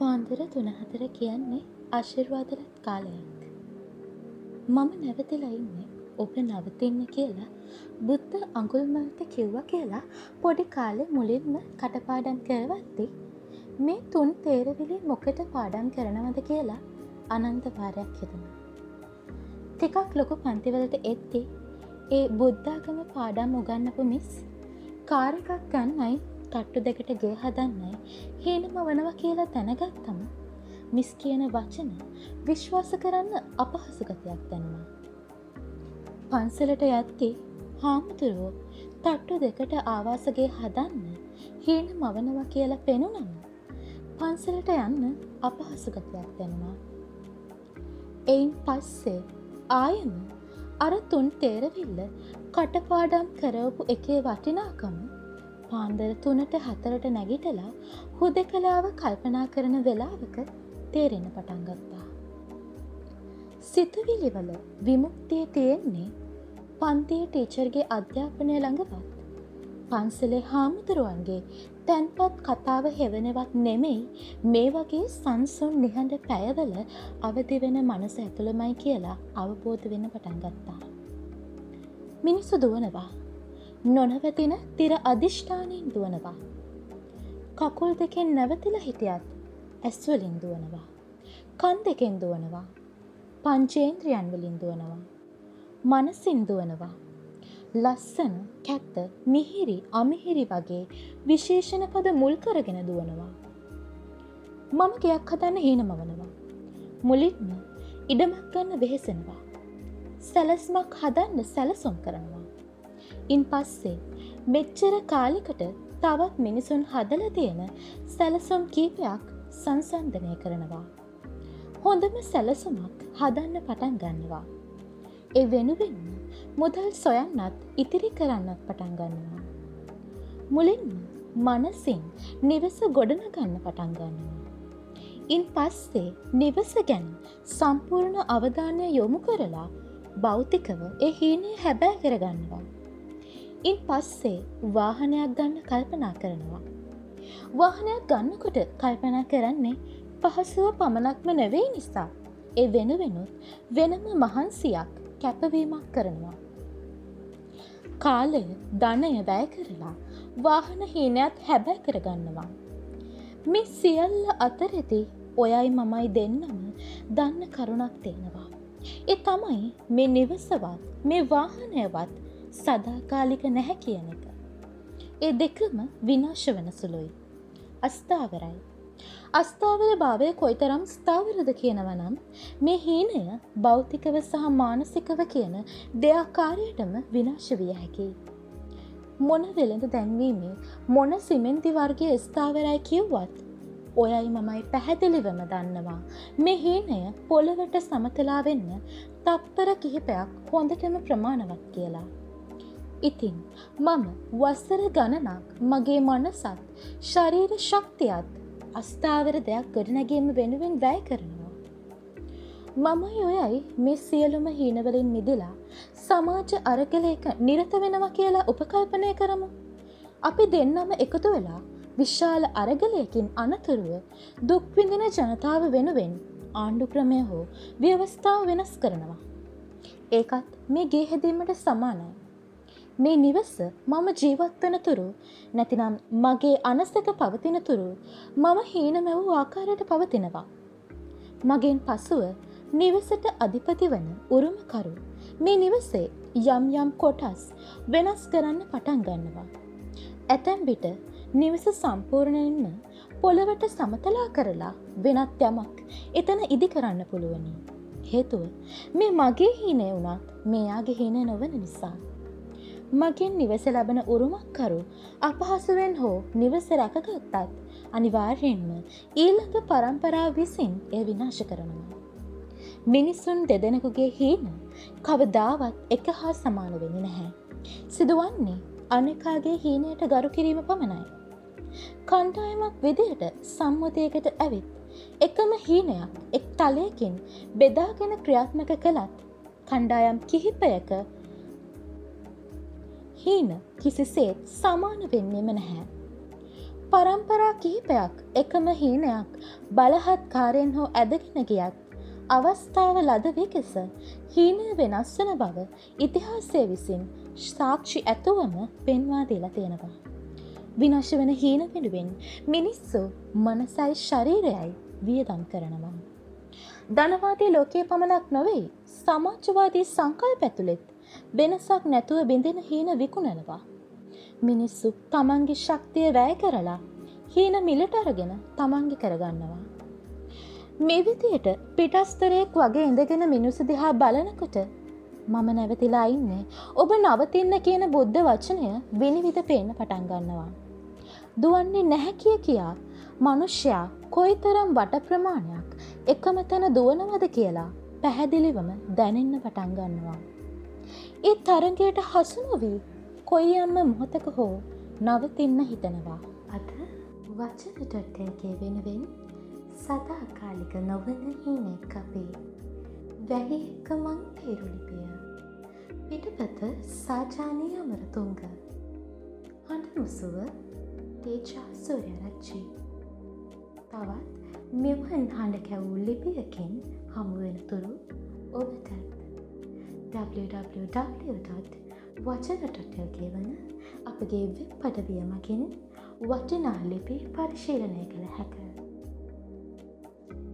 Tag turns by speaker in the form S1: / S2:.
S1: පාන්දර තුනහතර කියන්නේ අශිර්වාදරත් කාලයක්. මම නැවතිලා ඉන්නේ ඔබ නවතින්න කියලා බුද්ධ අඟුල්මල්ට කිව්ව කියලා පොඩි කාලෙ මුලින්ම කටපාඩන් කරවත්ති මේ තුන් තේරවිලි මොකට පාඩන් කරනවද කියලා අනන්ත පාරයක් හිතුණා. ටිකක් ලොකු පන්තිවලට එත්ති ඒ බුද්ධාගම පාඩම් උගන්නපු මිස් කාරකක් ගන්නයි තට්ටු දෙකට ගේ හදන්නයි හීනම වනව කියලා දැනගත්තම මිස් කියන වචන විශ්වාස කරන්න අපහසුගතයක් දැනුණා. පන්සලට යත්ති හාමුදුරුවෝ තට්ටු දෙකට ආවාසගේ හදන්න හීන මවනවා කියලා පෙනුනම පන්සලට යන්න අපහසුගතයක් දැනුණා. එයින් පස්සේ ආයම අර තුන් තේරවිල්ල කටපාඩම් කරවපු එකේ වටිනාකම පාන්දර තුනට හතරට නැගිටලා හුද කලාව කල්පනා කරන වෙලාවක තේරෙන පටන් ගත්තා. සිතුවිලිවල විමුක්තිය තියෙන්නේ පන්තිය ටීචර්ගේ අධ්‍යාපනය ළඟවත් පන්සලේ හාමුදුරුවන්ගේ තැන්පත් කතාව හෙවනවත් නෙමෙයි මේ වගේ සංසුන් නිහඬ පැයවල අවදි වෙන මනස ඇතුළමයි කියලා අවබෝධ වෙන පටන් ගත්තා. මිනිස්සු දුවනවා නොනවතින තිර අධිෂ්ඨානයෙන් දුවනවා. කකුල් දෙකෙන් නැවතිල හිටියත් ඇස්වලින් දුවනවා. කන් දෙකෙන් දුවනවා. පංචේන්ද්‍රියන් වලින් දුවනවා. මනසින් දුවනවා. ලස්සන කැත්ත මිහිරි අමිහිරි වගේ විශේෂණ පද මුල් කරගෙන දුවනවා. මම ගයක් හදන්න හීනමවනවා. මුලින්ම ඉඩමක් ගන්න වෙහෙසෙනවා. සැලස්මක් හදන්න සැලසුම් කරනවා. ඉන් පස්සේ මෙච්චර කාලිකට තවත් මිනිසුන් හදල තියෙන සැලසුම් කීපයක් සංසන්ධනය කරනවා. හොඳම සැලසුමක් හදන්න පටන් ගන්නවා. ඒ වෙනුවෙන්න මුදල් සොයන්නත් ඉතිරි කරන්නත් පටන් ගන්නවා. මුලින්ම මනසින් නිවස ගොඩනගන්න පටන් ගන්නවා. ඉන් පස්සේ නිවස ගැන සම්පූර්ණ අවධානය යොමු කරලා භෞතිකව ඒ හීනය හැබෑ කරගන්නවා. ඉන් පස්සේ වාහනයක් ගන්න කල්පනා කරනවා. වාහනයක් ගන්නකොට කල්පනා කරන්නේ පහසුව පමණක්ම නෙවෙයි නිසා ඒ වෙනුවෙනුත් වෙනම මහන්සියක් කැපවීමක් කරනවා. කාලය ධනය වැය කරලා වාහන හීනයක් හැබැ කරගන්නවා. මේ සියල්ල අතරෙති ඔයයි මමයි දෙන්නම දන්න කරුණක් තියෙනවා. එ තමයි මේ නිවසවත් මේ වාහනයවත් සදාකාලික නැහැ කියන එක. ඒ දෙකම විනාශ වන සුළුයි. අස්ථාවරයි. අස්ථාවර භාවය කොයිතරම් ස්ථාවරද කියනවනම් මේ හීනය භෞතිකව සහ මානසිකව කියන දෙයාකාරයටම විනාශ විය හැකි. මොන වෙළඳ දැන්වීමේ මොන සිමෙන්ති වර්ගය ස්ථාවරයි කිව්වත් ඔයයි මමයි පැහැදිලිවම දන්නවා මේ හීනය පොළවට සමතලා වෙන්න තප්පර කිහිපයක් හොඳටම ප්‍රමාණවත් කියලා. ඉතින් මම වස්සර ගණනක් මගේ මනසත් ශරීර ශක්තියත් අස්ථාවර දෙයක් ගොඩනැගීම වෙනුවෙන් වැෑ කරනවා. මමයි ඔයයි මේ සියලුම හීනවලින් මිදිලා සමාජ අරගලයක නිරත වෙනවා කියලා උපකල්පනය කරමු. අපි දෙන්නම එකතු වෙලා විශාල අරගලයකින් අනතුරුව දුක්විඳින ජනතාව වෙනුවෙන් ආණ්ඩු ක්‍රමය හෝ ව්‍යවස්ථාව වෙනස් කරනවා. ඒකත් මේ ගේ හැදීමට සමානයි. මේ නිවස මම ජීවත්වන තුරු නැතිනම් මගේ අනසක පවතින තුරු මම හීන මැවූ ආකාරයට පවතිනවා. මගෙන් පසුව නිවසට අධිපති වන උරුමකරු මේ නිවසේ යම් යම් කොටස් වෙනස් කරන්න පටන් ගන්නවා. ඇතැම් විට නිවස සම්පූර්ණයෙන්ම පොළවට සමතලා කරලා වෙනත් යමක් එතන ඉදි කරන්න පුළුවනි. හේතුව මේ මගේ හීනය වුණත් මෙයාගේ හීනය නොවන නිසා. මගෙන් නිවස ලබන උරුමක්කරු අපහසුවෙන් හෝ නිවස රැකගත්තත් අනිවාර්යෙන්ම ඊළඟ පරම්පරාව විසින් එය විනාශ කරනවා. මිනිස්සුන් දෙදෙනෙකුගේ හීන කවදාවත් එක හා සමාන වෙන නැහැ. සිදුවන්නේ අනෙකාගේ හීනයට ගරු කිරීම පමණයි. කණ්ඩායමක් විදිහට සම්මතයකට ඇවිත් එකම හීනයක් එක් තලයකින් බෙදාගෙන ක්‍රියාත්මක කළත් කණ්ඩායම් කිහිපයක හීන කිසිසේත් සමාන වෙන්නේම නැහැ. පරම්පරා කිහිපයක් එකම හීනයක් බලහත් කාරයෙන් හෝ ඇදගෙන ගියත් අවස්ථාව ලද විකෙස හීනය වෙනස් වන බව ඉතිහාසය විසින් සාක්ෂි ඇතුවම පෙන්වා දීලා තියෙනවා. විනාශ වන හීන වෙනුවෙන් මිනිස්සු මනසයි ශරීරයයි වියදම් කරනවා. ධනවාදී ලෝකයේ පමණක් නොවෙයි සමාජවාදී සංකල් පැතුළෙත් වෙනසක් නැතුව බිඳෙන හීන විකුණනවා. මිනිස්සු තමන්ගේ ශක්තිය වැය කරලා හීන මිලට අරගෙන තමන්ගි කරගන්නවා. මෙවිදියට පිටස්තරයෙක් වගේ ඉඳගෙන මිනිසු දිහා බලනකොට මම නැවතිලා ඉන්නේ ඔබ නවතින්න කියන බුද්ධ වචනය විනිවිධ පේන්න පටන් ගන්නවා. දුවන්නේ නැහැ කිය කියා මනුෂ්‍යයා කොයිතරම් වට ප්‍රමාණයක් එකම තැන දුවනවද කියලා පැහැදිලිවම දැනෙන්න පටන් ගන්නවා. ඒ තරගයට හසුනොවී කොයි අම්ම මොහොතක හෝ නවතින්න හිතනවා. අද වචනටොට්ටල්ගේ වෙනුවෙන් සදාකාලික නොවන හීනෙක් අපේ වැහි එක්ක මං තේරුලිපිය පිටපත සාජානය අමරතුංග. හඬ මුසුව තේජා සූරයරච්චි. තවත් මෙවන් හඬ කැවූ ලිපියකින් හමුවෙනතුරු ඔබටත් www.වචන.ටල්ගේ වන අපගේ වෙබ් පඩවිය මගින් වටිනා ලිපි පරිශීලනය කළ හැක.